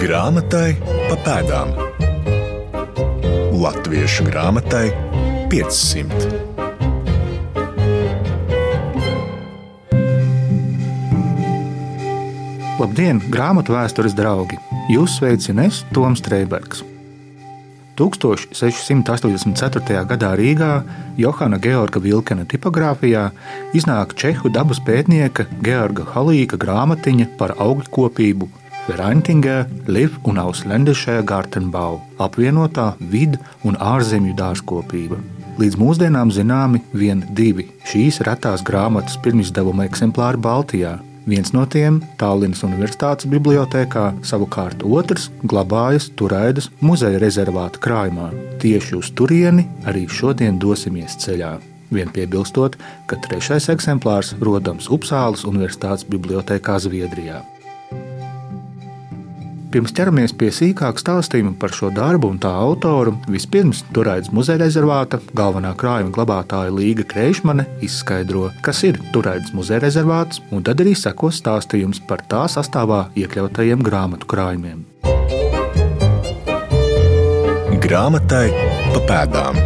Grāmatai pa pēdām. Latviešu grāmatai 500. Labdien, grāmatu vēstures draugi! Jūs sveicina es, Toms Strēbergs. 1684. gadā Rīgā Johana Georga Vilkena tipogrāfijā iznāk čehu dabas pētnieka Georga Halīka grāmatiņa par augļkopību Verantingē, Liv un Ausländische Gartenbau - apvienotā vidu un ārzemju dārzkopība. Līdz mūsdienām zināmi vien divi šīs retās grāmatas pirmizdevuma eksemplāri Baltijā Viens no tiem Tallinas Universitātes bibliotekā, savukārt otrs glabājas Turaidas muzeja rezervāta krājumā. Tieši uz turieni arī šodien dosimies ceļā. Vien piebilstot, ka trešais eksemplārs rodams Upsāles Universitātes bibliotekā Zviedrijā. Pirms ķeramies pie sīkāka stāstījuma par šo darbu un tā autoru, vispirms Turaidas muzeja rezervāta galvenā krājuma glabātāja Līga Kreišmane izskaidro, kas ir Turaidas muzeja rezervāts, un tad arī sekos stāstījums par tā sastāvā iekļautajiem grāmatu krājumiem. Grāmatai pa pēdām.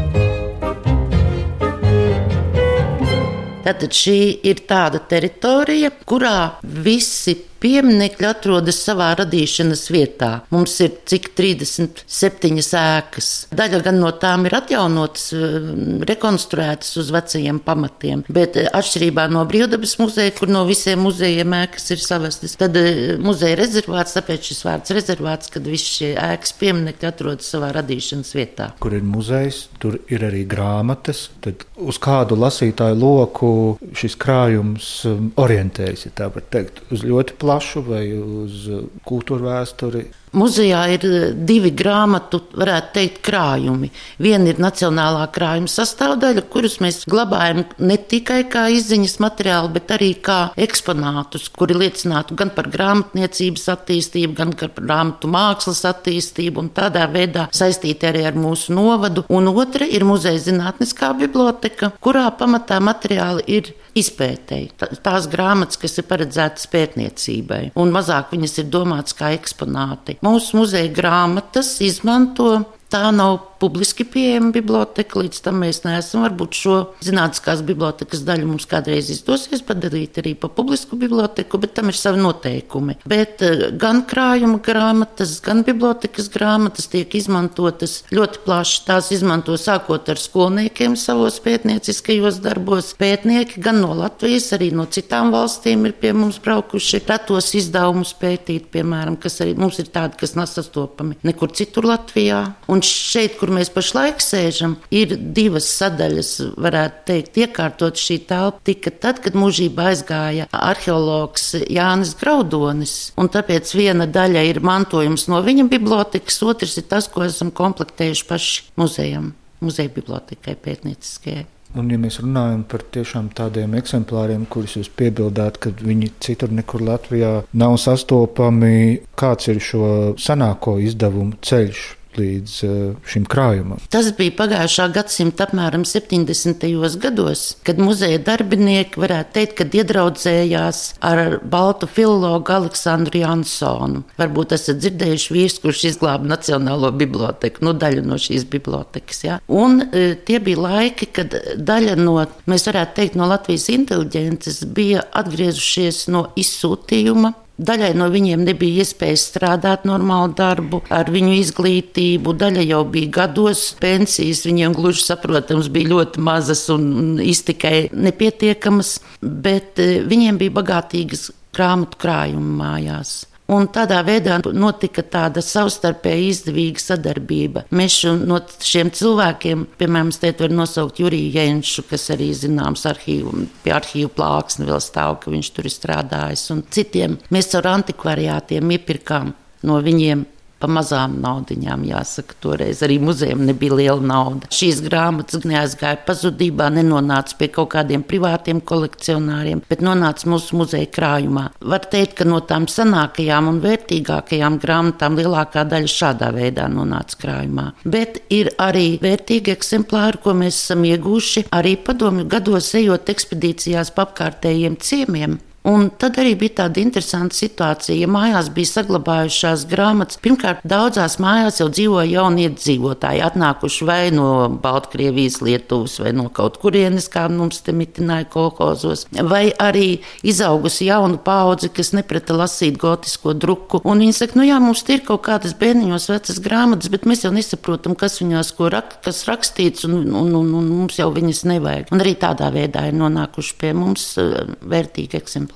Tātad šī ir tāda teritorija, kurā visi pieminekļi atrodas savā radīšanas vietā. Mums ir cik 37 ēkas. Daļa gan no tām ir atjaunotas, eh, rekonstruētas uz vecajiem pamatiem, bet eh, atšķirībā no Brīvdabas muzeja, kur no visiem muzejiem ēkas ir savestas, tad eh, muzeja rezervāts, tāpēc šis vārds rezervāts, kad visi šie ēkas pieminekļi atrodas savā radīšanas vietā. Kur ir muzejs, tur ir arī grāmatas. Tad uz kādu lasītāju loku šis krājums orientējas, ja tā var teikt, uz ļoti plašu plašu vai uz kultūra vēsturi Muzejā ir eh, divi grāmatu, varētu teikt, krājumi. Viena ir nacionālā krājuma sastāvdaļa, kurus mēs glabājam ne tikai kā izziņas materiālu, bet arī kā eksponātus, kuri liecinātu gan par grāmatniecības attīstību, gan par grāmatu mākslas attīstību un tādā veidā saistīti arī ar mūsu novadu. Un otra ir muzeja zinātniskā biblioteka, kurā pamatā materiāli ir izpētēji. Tās grāmatas, kas ir paredzētas pētniecībai, un mazāk viņas ir domātas kā eksponāti. Mūsu muzeja grāmatas izmanto tā nav publiski pieejama biblioteka. Līdz tam mēs neesam. Varbūt šo zinātniskās bibliotekas daļu mums kādreiz izdosies padarīt arī par publisku biblioteku, bet tam ir savi noteikumi. Bet eh, gan krājuma grāmatas, gan bibliotekas grāmatas tiek izmantotas ļoti plaši. Tās izmanto sākot ar skolniekiem savos pētnieciskajos darbos. Pētnieki gan no Latvijas, arī no citām valstīm ir pie mums braukuši retos izdevumus pētīt, piemēram, kas arī mums ir tādi, kas nesastopami nekur citur Latvijā. Un šeit, kur mēs pašlaik sēžam, ir divas sadaļas, varētu teikt, iekārtot šī telpa tika tad, kad mūžībā aizgāja arheologs Jānis Graudonis. Un tāpēc viena daļa ir mantojums no viņa bibliotekas, otrs ir tas, ko esam komplektējuši paši muzejam, muzeja bibliotekai pētnieciskajai. Un, ja mēs runājam par tiešām tādiem eksemplāriem, kurus jūs piebildāt, ka viņi citur nekur Latvijā nav sastopami, kāds ir šo senāko izdevumu ceļš? Līdz eh, šim krājumam. Tas bija pagājušā gadsimta apmēram 70. gados, kad muzeja darbinieki varētu teikt, ka iedraudzējās ar baltu filologu Aleksandru Jansonu. Varbūt esat dzirdējuši vīrs, kurš izglāba Nacionālo biblioteku, nu daļu no šīs bibliotekas. Ja? Un e, tie bija laiki, kad daļa no, mēs varētu teikt, no Latvijas inteliģences bija atgriezušies no izsūtījuma Daļai no viņiem nebija iespējas strādāt normālu darbu, ar viņu izglītību. Daļa jau bija gados, pensijas viņiem gluži saprotams bija ļoti mazas un iztikai nepietiekamas, bet eh, viņiem bija bagātīgas grāmatu krājuma mājās. Un tādā veidā notika tāda savstarpēji izdevīga sadarbība. Mēs no šiem cilvēkiem, piemēram, šeit var nosaukt Juriju Jēnšu, kas arī zināms arhīvu, pie arhīvu plāksne vēl stāv, ka viņš tur ir strādājis, un citiem mēs caur antikvariātiem iepirkām no viņiem pa mazām naudiņām, jāsaka, toreiz arī muzejam nebija liela nauda. Šīs grāmatas neaizgāja pazudībā, nenonāca pie kaut kādiem privātiem kolekcionāriem, bet nonāca mūsu muzeja krājumā. Var teikt, ka no tām senākajām un vērtīgākajām grāmatām lielākā daļa šādā veidā nonāca krājumā. Bet ir arī vērtīgi eksemplāri, ko mēs esam ieguvuši arī padomju gados ejot ekspedīcijās pa apkārtējiem ciemiem Un tad arī bija tāda interesanta situācija, ja mājās bija saglabājušās grāmatas. Pirmkārt, daudzās mājās jau dzīvoja jauni iedzīvotāji, atnākuši vai no Baltkrievijas, Lietuvas vai no kaut kurienes, kā mums te mitināja kolhozos, vai arī izaugusi jaunu paudzi, kas neprata lasīt gotisko druku. Un viņi saka, nu jā, mums ir kaut kādas bērniņos vecas grāmatas, bet mēs jau nesaprotam, kas viņās ko rak, kas rakstīts, un, un, un, un mums jau viņas nevajag. Un arī tādā veidā ir nonākuši pie mums eh, vērtīgi eksemplāri.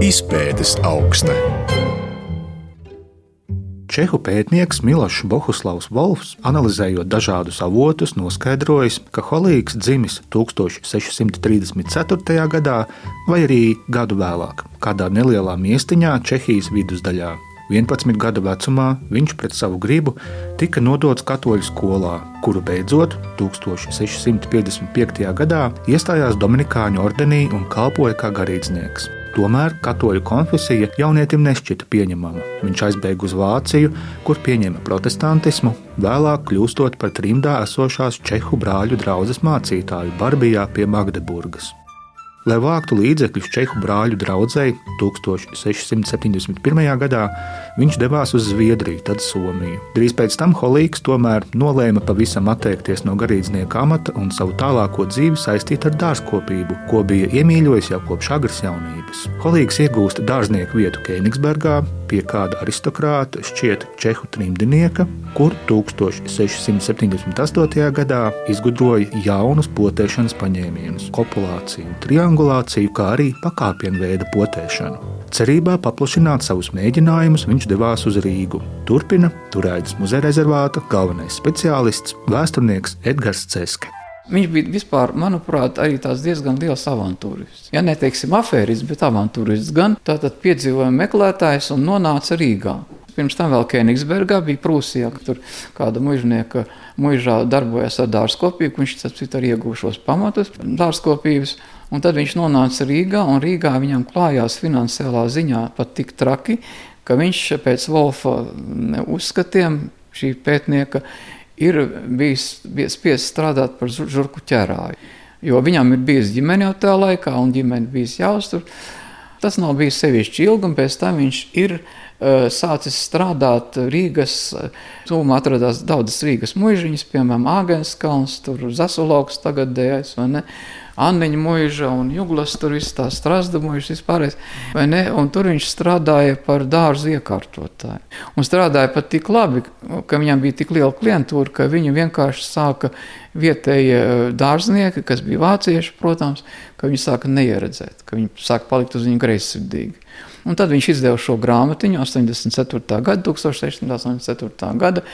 Izpētes augsne. Čehu pētnieks Milošs Bohuslavs Volfs, analizējot dažādus avotus, noskaidrojis, ka Holīgs dzimis 1634. gadā vai arī gadu vēlāk, kādā nelielā miestiņā Čehijas vidusdaļā. 11 gadu vecumā viņš pret savu gribu tika nodots katoļu skolā, kuru beidzot 1655. gadā iestājās Dominikāņu ordenī un kalpoja kā garīdznieks. Tomēr katoļu konfesija jaunietim nešķita pieņemama. Viņš aizbēga uz Vāciju, kur pieņēma protestantismu, vēlāk kļūstot par trimdā esošās čehu brāļu draugas mācītāju Barbijā pie Magdeburgas. Lai vāktu līdzekļus Čehu brāļu draugai 1671. gadā, viņš devās uz Zviedriju, tad Somiju. Drīz pēc tam Holīgs tomēr nolēma pavisam atteikties no garīdznieka amata un savu tālāko dzīvi saistīt ar dārzkopību, ko bija iemīļojis jau kopš agras jaunības. Holīgs iegūst dārznieku vietu Kēnigsbergā pie kāda aristokrāta, šķiet Čehu trimdinieka, kur 1678. gadā izgudroja jaunus potēšanas paņēmienus - kopulāciju, triangulāciju, kā arī pakāpienu veida potēšanu. Cerībā paplašināt savus mēģinājumus, viņš devās uz Rīgu. Turpina Turēdas muzeja rezervāta galvenais speciālists, vēsturnieks Edgars Ceske. Viņš bija vispār, manuprāt, arī diezgan liels avantūrists. Ja neteiksim afērists, bet avantūrists gan tātad piedzīvojuma meklētājs un nonāca Rīgā. Pirms tam vēl Kenigsbergā bija Prūsijā, ka tur kāda mužnieka mužā darbojas ar dārzkopību, viņš arī iegūšos pamatus dārzkopības. Un tad viņš nonāca Rīgā, un Rīgā viņam klājās finansiālā ziņā pat tik traki, ka viņš pēc Wolfa uzskatiem šī pētnieka ir bijis, bijis spiests strādāt par žurku ķērāju. Jo viņam ir bijis ģimene jau tajā laikā, un ģimene bijis jāuztur. Tas nav bijis sevišķi ilgi, un pēc tam viņš ir uh, sācis strādāt Rīgas. Tūmā atradās daudzas Rīgas muižiņas, piemēram, Āgenskalns, tur Zasuloks tagadējais, vai ne? Anniņa mūža un Juglas, tur viss tā strāzda mūža vispārējais, vai ne? Un tur viņš strādāja par dārzu iekārtotāju. Un strādāja pat tik labi, ka viņam bija tik liela klientūra, ka viņu vienkārši sāka vietējie eh, dārznieki, kas bija vācieši, protams, ka viņi sāka neieredzēt, ka viņi sāka palikt uz viņu greizsirdīgi. Un tad viņš izdeva šo grāmatiņu 84. gada, 1684. gada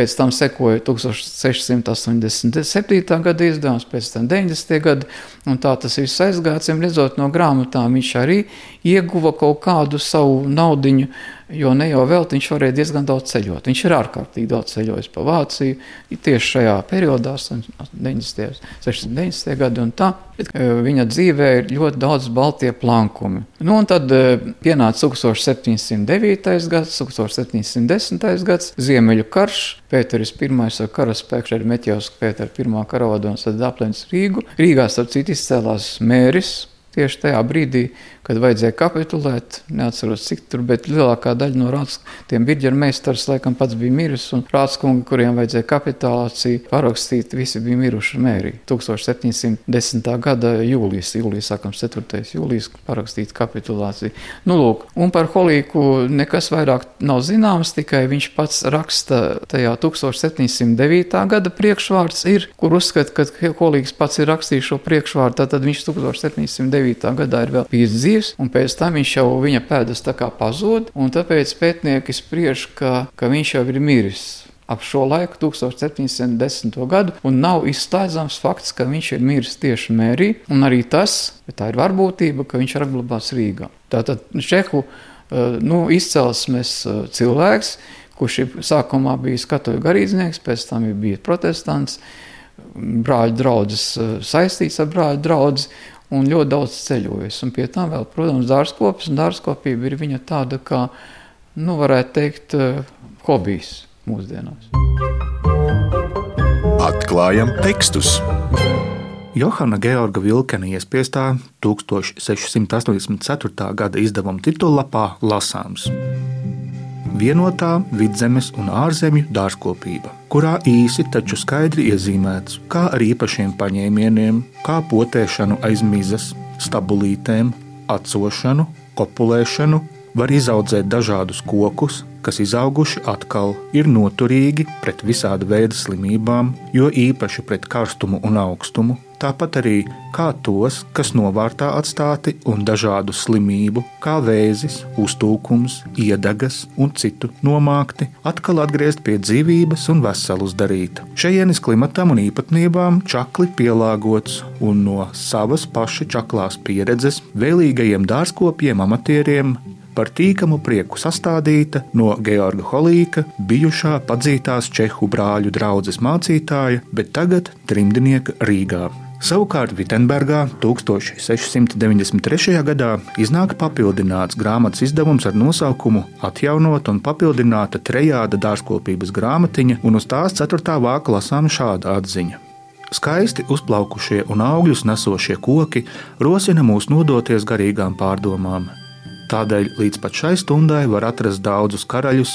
Pēc tam sekoja 1687. gada izdevums, pēc tam 90. gada, un tā tas viss aizgāja. Redzot no grāmatām, viņš arī ieguva kaut kādu savu naudiņu Jo ne jau vēl viņš varēja diezgan daudz ceļot. Viņš ir ārkārtīgi daudz ceļojis pa Vāciju tieši šajā periodā, 90. 90. gadi un tā. E, viņa dzīvē ir ļoti daudz baltie plankumi. Nu, un tad e, pienāca 1709. gads, 1710. gads, Ziemeļu karš, Pēteris I ar karaspēku, šeit Meķevs Pētera I karavadons, tad aplenis Rīgu. Rīgā, starp citu, izcēlās mēris, Tieši tajā brīdī, kad vajadzēja kapitulēt, neatceros cik tur, bet lielākā daļa no rādskunga birģera meistars laikam pats bija miris, un rādskungi, kuriem vajadzēja kapitālāciju parakstīt, visi bija miruši mērī. 1710. gada jūlijas, jūlijas sākam 4. jūlijas parakstīt kapitulāciju. Nu, lūk, un par Holīku nekas vairāk nav zināms, tikai viņš pats raksta tajā 1709. gada priekšvārds ir, kur uzskata, ka Holīgs pats ir rakstījis šo priekšvārdu, tad viņš 1709. 2009. gadā ir vēl bijis dzīves, un pēc tam viņš jau viņa pēdas tā kā pazūd, un tāpēc pētnieki spriež, ka, ka viņš jau ir miris ap šo laiku, 1710. gadu, un nav izslēdzams fakts, ka viņš ir miris tieši mērī, un arī tas, tā ir varbūtība, ka viņš ir apglabāts Rīgā. Tātad Čehu eh, nu, izcelsmes eh, cilvēks, kurš ir sākumā bijis katoļu garīdznieks, pēc tam ir bijis protestants, brāļu draugs eh, saistīts ar brāļu draugu, un ļoti daudz ceļojis. Un pie tam vēl, protams, dārzkopis un dārzkopība ir viņa tāda kā, nu, varētu teikt, eh, hobijs mūsdienās. Atklājam tekstus! Johana Georga Vilkena iespiestā 1684. gada izdevuma titullapā lasāms vienotā vidzemes un ārzemju dārzkopība, kurā īsi taču skaidri iezīmēts, kā ar īpašiem paņēmieniem, kā potēšanu aiz mizas, stabulītēm, atcošanu, kopulēšanu, var izaudzēt dažādus kokus, kas izauguši atkal ir noturīgi pret visāda veida slimībām, jo īpaši pret karstumu un augstumu, tāpat arī kā tos, kas novārtā atstāti un dažādu slimību, kā vēzis, uztūkums, iedegas un citu nomākti, atkal atgriezt pie dzīvības un veselus darīt. Šejienes klimatam un īpatnībām čakli pielāgots un no savas paša čaklās pieredzes vēlīgajiem dārzkopiem, amatieriem par tīkamu prieku sastādīta no Georga Holīka, bijušā padzītās čehu brāļu draudzes mācītāja, bet tagad trimdnieka Rīgā. Savukārt Vitsenburgā 1693. gadā iznāk papildināts grāmatas izdevums ar nosaukumu Atjaunot un papildināta trejāda dārzkopības grāmatiņa, un uz tās ceturtā vāka lasām šāda atziņa. Skaisti uzplaukušie un augļus nesošie koki rosina mūs nodoties garīgām pārdomām. Tādēļ līdz pat šai stundai var atrast daudzus karaļus,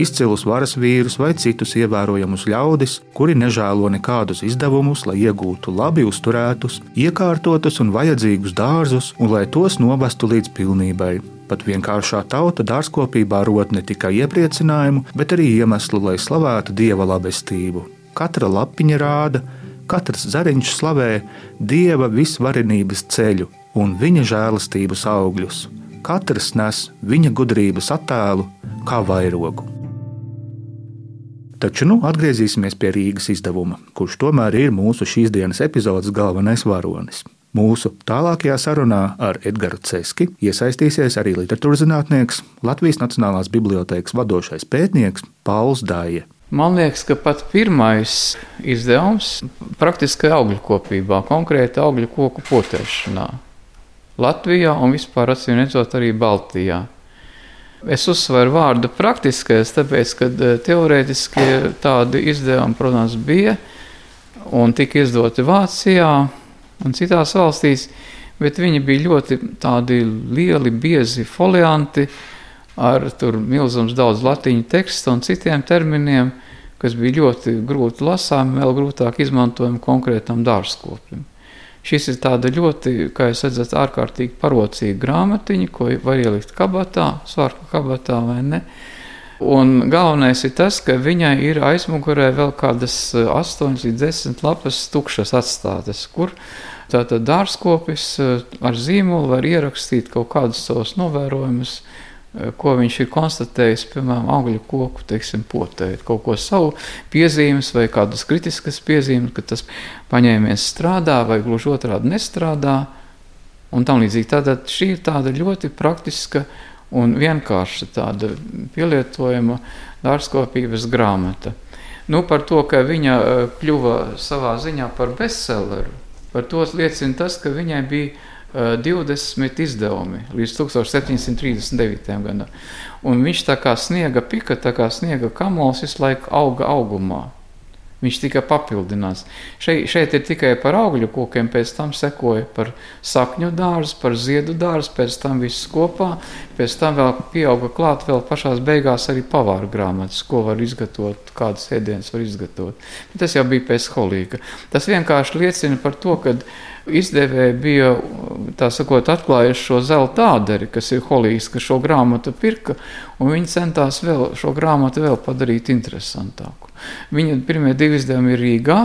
izcilus varas vīrus vai citus ievērojamus ļaudis, kuri nežēlo nekādus izdevumus, lai iegūtu labi uzturētus, iekārtotus un vajadzīgus dārzus, un lai tos novestu līdz pilnībai. Pat vienkāršā tauta dārzkopībā rod ne tikai iepriecinājumu, bet arī iemeslu, lai slavētu dieva labestību. Katra lapiņa rāda, katrs zariņš slavē dieva visvarenības ceļu un viņa žēlastības augļus katrs nes viņa gudrības attēlu kā vairogu. Taču nu atgriezīsimies pie Rīgas izdevuma, kurš tomēr ir mūsu šīs dienas epizodes galvenais varonis. Mūsu tālākajā sarunā ar Edgars Ceski iesaistīsies arī literatūras zinātnieks, Latvijas Nacionālās Bibliotēkas vadošais pētnieks Pauls Dāja. Man liekas, ka pat pirmais izdevums praktiski augļu kopībā, konkrēti augļu koku potēšanā. Latvijā un vispār acīm redzot arī Baltijā. Es uzsveru vārdu praktiskais, tāpēc, ka eh, teorētiski tādi izdevumi, protams, bija un tika izdoti Vācijā un citās valstīs, bet viņi bija ļoti tādi lieli, biezi folianti ar tur milzums daudz latīņu tekstu un citiem terminiem, kas bija ļoti grūti lasāmi, vēl grūtāk izmantojami konkrētam dārzkopim. Šis ir tāda ļoti, kā jūs redzat, ārkārtīgi parocīga grāmatiņa, ko var ielikt kabatā, svārku kabatā vai ne. Un galvenais ir tas, ka viņai ir aizmugurē vēl kādas 8 eh, līdz 10 lapas tukšas atstātas, kur tātad dārzkopis eh, ar zīmolu var ierakstīt kaut kādus savus novērojumus, ko viņš ir konstatējis, piemēram, augļu koku teiksim, potē, kaut ko savu piezīmes vai kādas kritiskas piezīmes, ka tas paņēmiens strādā vai gluži otrādi nestrādā. Un tam līdzīgi tātad šī ir tāda ļoti praktiska un vienkārša tāda pielietojama dārzkopības grāmata. Nu, par to, ka viņa eh, kļuva savā ziņā par bestselleru, par to liecina tas, ka viņai bija 20 izdevumi līdz 1739. gadam. Un viņš tā kā sniega pika, tā kā sniega kamols visu laiku auga augumā. Viņš tika papildināts. Šeit, šeit ir tikai par augļu kokiem, pēc tam sekoja par sakņu dārzu, par ziedu dārzu, pēc tam viss kopā. Pēc tam vēl pieauga klāt vēl pašās beigās arī pavāra grāmatas, ko var izgatavot, kādas ēdienas var izgatavot. Bet tas jau bija pēc holīga. Tas vienkārši liecina par to, ka izdevēji bija sakot, atklājuši šo zelta āderi, kas ir holīgs, ka šo grāmatu pirka, un viņi centās vēl, šo grāmatu vēl padarīt interesantāku. Viņa pirmie divi izdevumi ir Rīgā.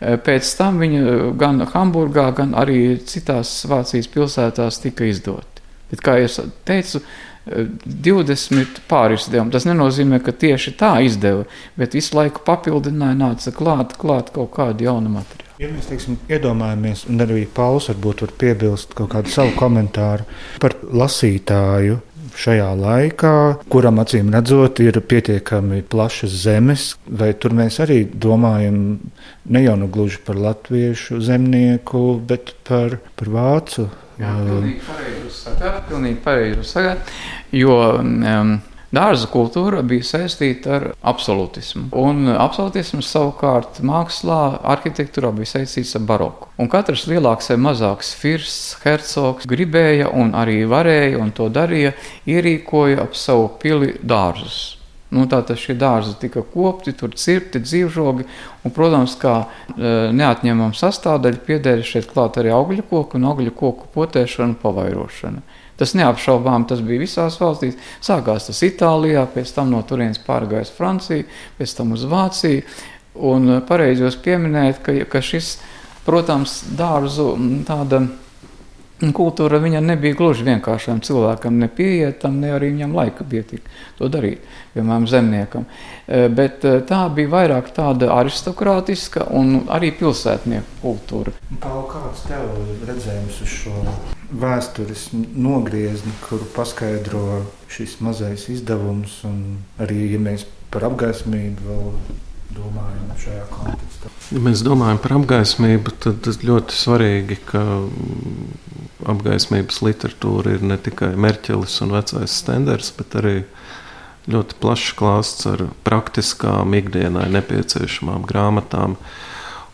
Pēc tam viņa gan Hamburgā, gan arī citās Vācijas pilsētās tika izdoti. Bet, kā jau teicu, 20 pārizdevumi. Tas nenozīmē, ka tieši tā izdeva, bet visu laiku papildināja, nāca klāt, klāt kaut kādu jaunu materiālu. Ja mēs teiksim, iedomājamies, un arī Pauls varbūt var piebilst kaut kādu savu komentāru par lasītāju šajā laikā, kuram acīm redzot, ir pietiekami plašas zemes, vai tur mēs arī domājam ne jau nu gluži par latviešu zemnieku, bet par, par vācu. Jā, pilnīgi pareizi uzsakāt, pilnīgi pareizi uzsakāt, jo um, Dārza kultūra bija saistīta ar absolūtismu, un absolūtisms savukārt mākslā, arhitektūrā bija saistīts ar baroku. Un katrs lielāks vai mazāks firsts, hercogs gribēja un arī varēja un to darīja, ierīkoja ap savu pili dārzus. Nu, Tātad šie dārzi tika kopti, tur cirpti, dzīvžogi, un, protams, kā e, neatņemama sastāvdaļa piedēļ šeit klāt arī augļu koku un augļu koku potēšana, pavairošana. Tas neapšaubām tas bija visās valstīs. Sākās tas Itālijā, pēc tam no turienes pārgājis Francija, pēc tam uz Vāciju. Un eh, pareizi jūs pieminējat, ka, ka šis, protams, dārzu tāda kultūra viņa nebija gluži vienkāršam cilvēkam, ne pieietam, ne arī viņam laika tik to darīt, piemēram, zemniekam. Eh, bet eh, tā bija vairāk tāda aristokrātiska un arī pilsētnieku kultūra. Pau, kāds tev redzējums uz šo vēstures nogriezni, kuru paskaidro šis mazais izdevums, arī, ja mēs par apgaismību vēl domājam šajā kontekstā. Ja mēs domājam par apgaismību, tad ļoti svarīgi, ka apgaismības literatūra ir ne tikai Merķelis un vecais stenders, bet arī ļoti plašs klāsts ar praktiskām, ikdienai nepieciešamām grāmatām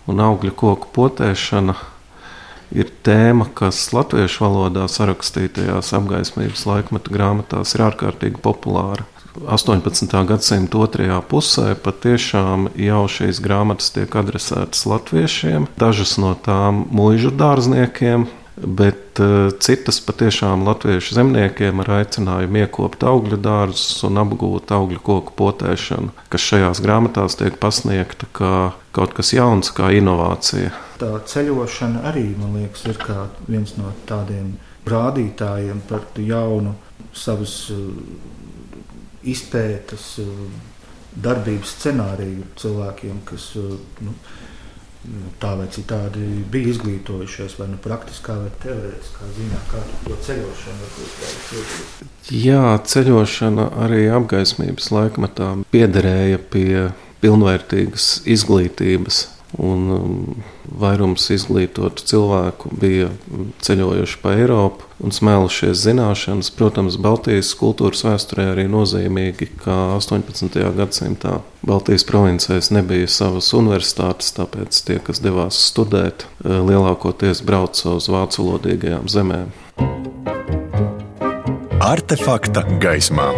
un augļu koku potēšanu ir tēma, kas latviešu valodā sarakstītajās apgaismības laikmeta grāmatās ir ārkārtīgi populāra. 18. gadsimta otrajā pusē patiešām jau šīs grāmatas tiek adresētas latviešiem, dažas no tām mūža dārzniekiem, bet uh, citas patiešām latviešu zemniekiem ar aicinājumu iekopt augļu dārzus un apgūt augļu koku potēšanu, kas šajās grāmatās tiek pasniegta kā kaut kas jauns, kā inovācija. Tā ceļošana arī, man liekas, ir viens no tādiem rādītājiem par jaunu savas uh, izpētes, uh, darbības scenāriju cilvēkiem, kas nu, Nu, tā vai citādi bija izglītojušies, vai nu praktiskā, vai teorētiskā ziņā, kā to ceļošanu varbūt. Jā, ceļošana arī apgaismības laikmetā piederēja pie pilnvērtīgas izglītības Un um, vairums izglītotu cilvēku bija ceļojuši pa Eiropu un smēlušies zināšanas. Protams, Baltijas kultūras vēsturē arī nozīmīgi, ka 18. gadsimtā Baltijas provincēs nebija savas universitātes, tāpēc tie, kas devās studēt, eh, lielākoties brauca uz vācu valodīgajām zemēm. Artefakta gaismā.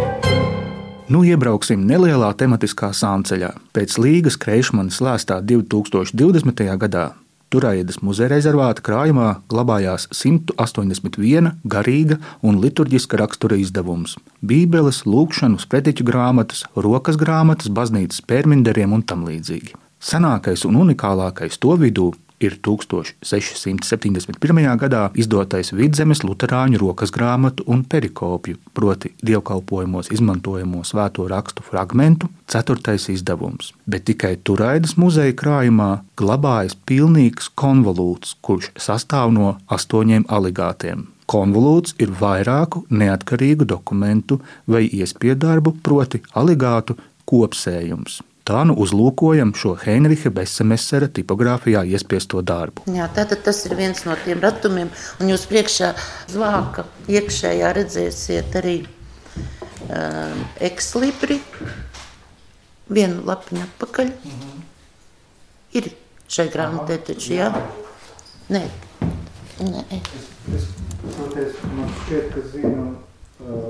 Nu, iebrauksim nelielā tematiskā sānceļā. Pēc Līgas Kreišmanas lēstā 2020. gadā Turējas muzeja rezervāta krājumā glabājās 181 garīga un liturģiska rakstura izdevums - Bībeles, lūkšanu, sprediķu grāmatas, rokas grāmatas, baznīcas pērminderiem un tam līdzīgi. Senākais un unikālākais to vidū ir 1671. gadā izdotais Vidzemes Lutāņu rokas grāmatu un perikopju, proti, dievkalpojumos izmantojamo svēto rakstu fragmentu, ceturtais izdevums. Bet tikai Turaidas muzeja krājumā glabājas pilnīgs konvolūts, kurš sastāv no astoņiem aligātiem. Konvolūts ir vairāku neatkarīgu dokumentu vai iespiedarbu, proti, aligātu kopsējums. Tā nu uzlūkojam šo Heinricha Besemesera tipogrāfijā iespiesto darbu. Jā, tātad tas ir viens no tiem ratumiem, un jūs priekšā zvāka iekšējā redzēsiet arī um, ekslibri, vienu lapiņu atpakaļ. Mm -hmm. Ir šai grāmatē taču, jā? Nē. Nē. Es, es, es, man šķiet, ka zinu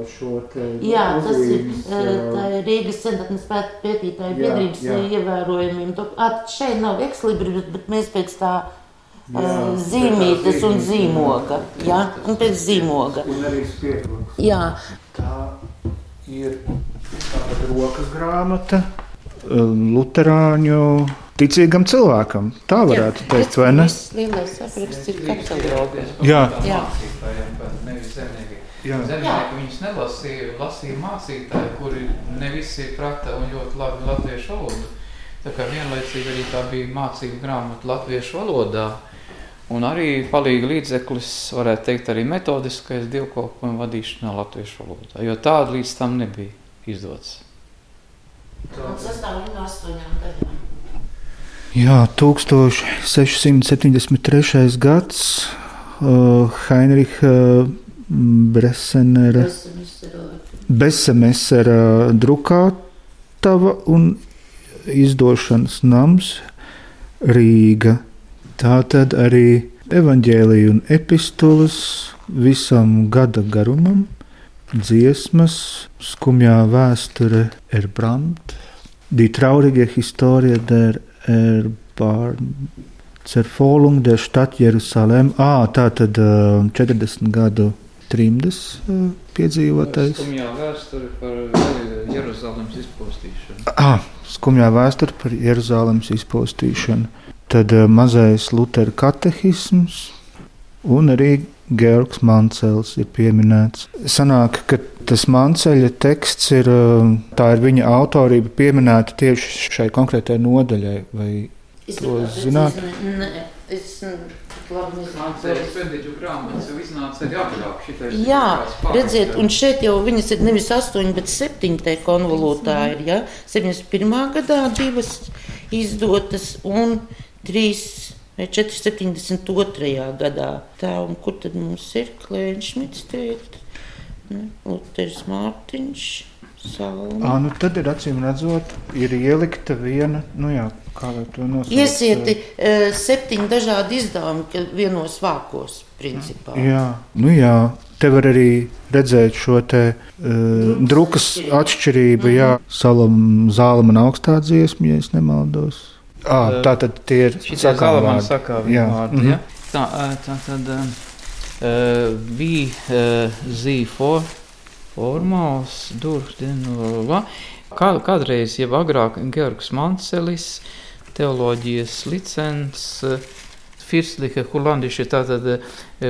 šo te jā, tas ir, ir Rīgas senatnes pētītāju biedrības ievērojumiem. Šeit nav ekslibris, bet mēs pēc tā jā, zīmītes un zīmoga. Jā, un pēc zīmoga. Un arī spiekloks. Jā. Tā ir tāda rokas grāmata Luterāņu ticīgam cilvēkam. Tā varētu jā, teikt, vai ne? Lielais apraksts ir katalogs. Jā. jā. Nevis zemnieki Zemnieki viņus nelasīja, lasīja mācītāji, kuri ne visi prata un ļoti labi latviešu valodu. Tā kā vienlaicīgi arī tā bija mācību grāmata latviešu valodā. Un arī palīga līdzeklis, varētu teikt, arī metodiskais dievkalpojuma vadīšanā latviešu valodā, jo tāda līdz tam nebija izdots. Jā, 1673. gads uh, Heinricha uh, Bresenera, Besemesera drukātava un izdošanas nams Rīga. Tā tad arī evaņģēlija un epistolas visam gada garumam, dziesmas, skumjā vēsture Erbrandt, die traurige Historie der Erbarm. Cerfolung der Stadt Jerusalem. À, tā tad uh, 40 gadu trimdas piedzīvotais. Skumjā vēsture par Jeruzalemes izpostīšanu. Ah, skumjā vēsture par Jeruzalemes izpostīšanu. Tad mazais Lutera katehisms un arī Georgs Mancels ir pieminēts. Sanāk, ka tas Manceļa teksts ir, tā ir viņa autorība pieminēta tieši šai konkrētajai nodaļai. Vai to zināt? Nē, es labi nezinu. Jā, redziet, un šeit jau viņas ir nevis 8, bet 7 te konvolūtā ir, ja? 71. gadā divas izdotas un 3 vai 472. gadā. Tā, un kur tad mums ir Klēnšmits teikt? Luters Mārtiņš. À, nu tad ir acīm redzot, ir ielikta viena, nu jā, Iesieti uh, septiņi dažādi izdevumi vienos vākos, principā. Jā, nu jā. Te var arī redzēt šo te uh, drukas atšķirību, mm -hmm. jā, salam, zālam un augstā dziesma, ja es nemaldos. À, tā tad tie ir sakām vārdi. Jā. Vārdi, mm -hmm. ja? Tā, tā tad uh, bija uh, Z4 formāls, durvdienolā. Kā, kādreiz, jau agrāk, Georgs Mancelis, teoloģijas licens, Firstlika Kurlandiši, tātad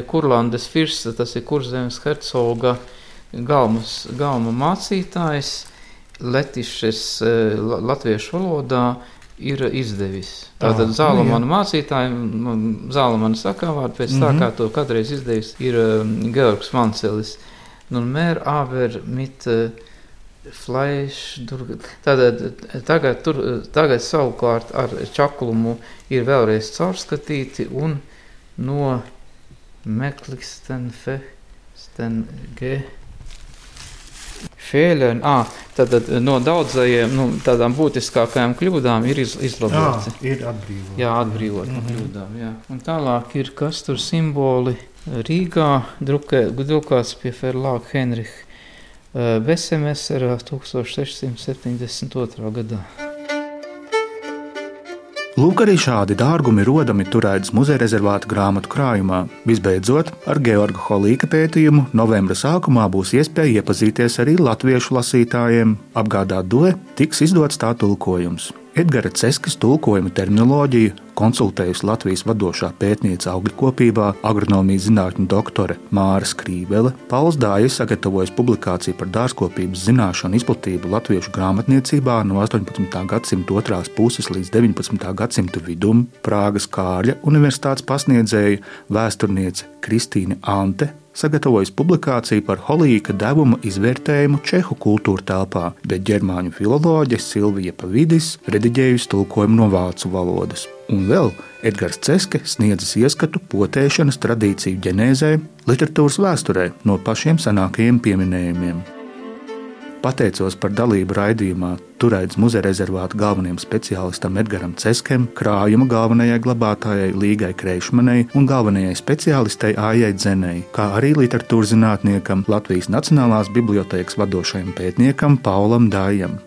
Kurlandes Firsta, tas ir Kurzemes hercoga galmas, galma mācītājs, Letišes latviešu valodā ir izdevis. Tātad Zālamana nu mācītājiem, nu, Zālamana sakāvārdu pēc mm -hmm. tā, kā to kādreiz izdevis, ir Georgs Mancelis. Nu, mehr aber mit uh, Fleisch. Tātad, tagad, tur, tagad savukārt ar čaklumu ir vēlreiz caurskatīti un no Meklikstenfe, Stenge. Fēļēn, ah, tad no daudzajiem nu, tādām būtiskākajām kļūdām ir iz, izlaboti. Jā, ir atbrīvot. Jā, atbrīvot mm -hmm. no mhm. kļūdām. Jā. Un tālāk ir kas tur simboli Rīgā, drukē, drukāts pie Ferlāga Henriha Vesemesera 1672. gadā. Lūk, arī šādi dārgumi rodami turētas muzeja rezervāta grāmatu krājumā. Visbeidzot, ar Georga Holīka pētījumu novembra sākumā būs iespēja iepazīties arī latviešu lasītājiem. Apgādāt doe tiks izdots tā tulkojums. Edgara Ceskas tulkojuma terminoloģiju konsultējusi Latvijas vadošā pētniece augļkopībā, agronomijas zinātņu doktore Māra Skrībele. Pauls Dājas sagatavojas publikāciju par dārzkopības zināšanu izplatību latviešu grāmatniecībā no 18. gadsimta otrās puses līdz 19. gadsimta vidum. Prāgas Kārļa Universitātes pasniedzēja vēsturniece Kristīne Ante sagatavojis publikāciju par holīka devuma izvērtējumu Čehu kultūra telpā, bet ģermāņu filoloģe Silvija Pavidis rediģējusi tulkojumu no vācu valodas. Un vēl Edgars Ceske sniedzis ieskatu potēšanas tradīciju ģenēzē, literatūras vēsturē no pašiem senākajiem pieminējumiem. Pateicos par dalību raidījumā Turēdzes muzeja rezervāta galvenajam speciālistam Edgaram Ceskem, krājuma galvenajai glabātājai Līgai Kreišmanai un galvenajai speciālistei Ājai Dzenei, kā arī literatūras zinātniekam Latvijas Nacionālās bibliotēkas vadošajam pētniekam Paulam Dājam.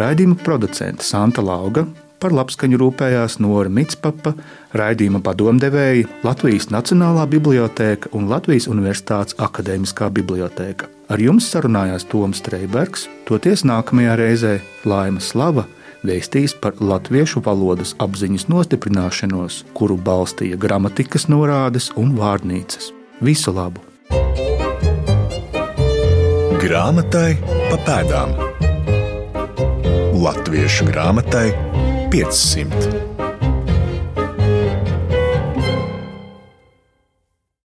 Raidījuma producente Santa Lauga, par labskaņu rūpējās Nora Mitspapa, raidījuma padomdevēji Latvijas Nacionālā bibliotēka un Latvijas Universitātes Akademiskā bibliotēka. Ar jums sarunājās Toms Streibergs, toties nākamajā reizē Laima Slava vēstīs par latviešu valodas apziņas nostiprināšanos, kuru balstīja gramatikas norādes un vārnīcas. Visu labu! Grāmatai pa pēdām Latviešu grāmatai 500.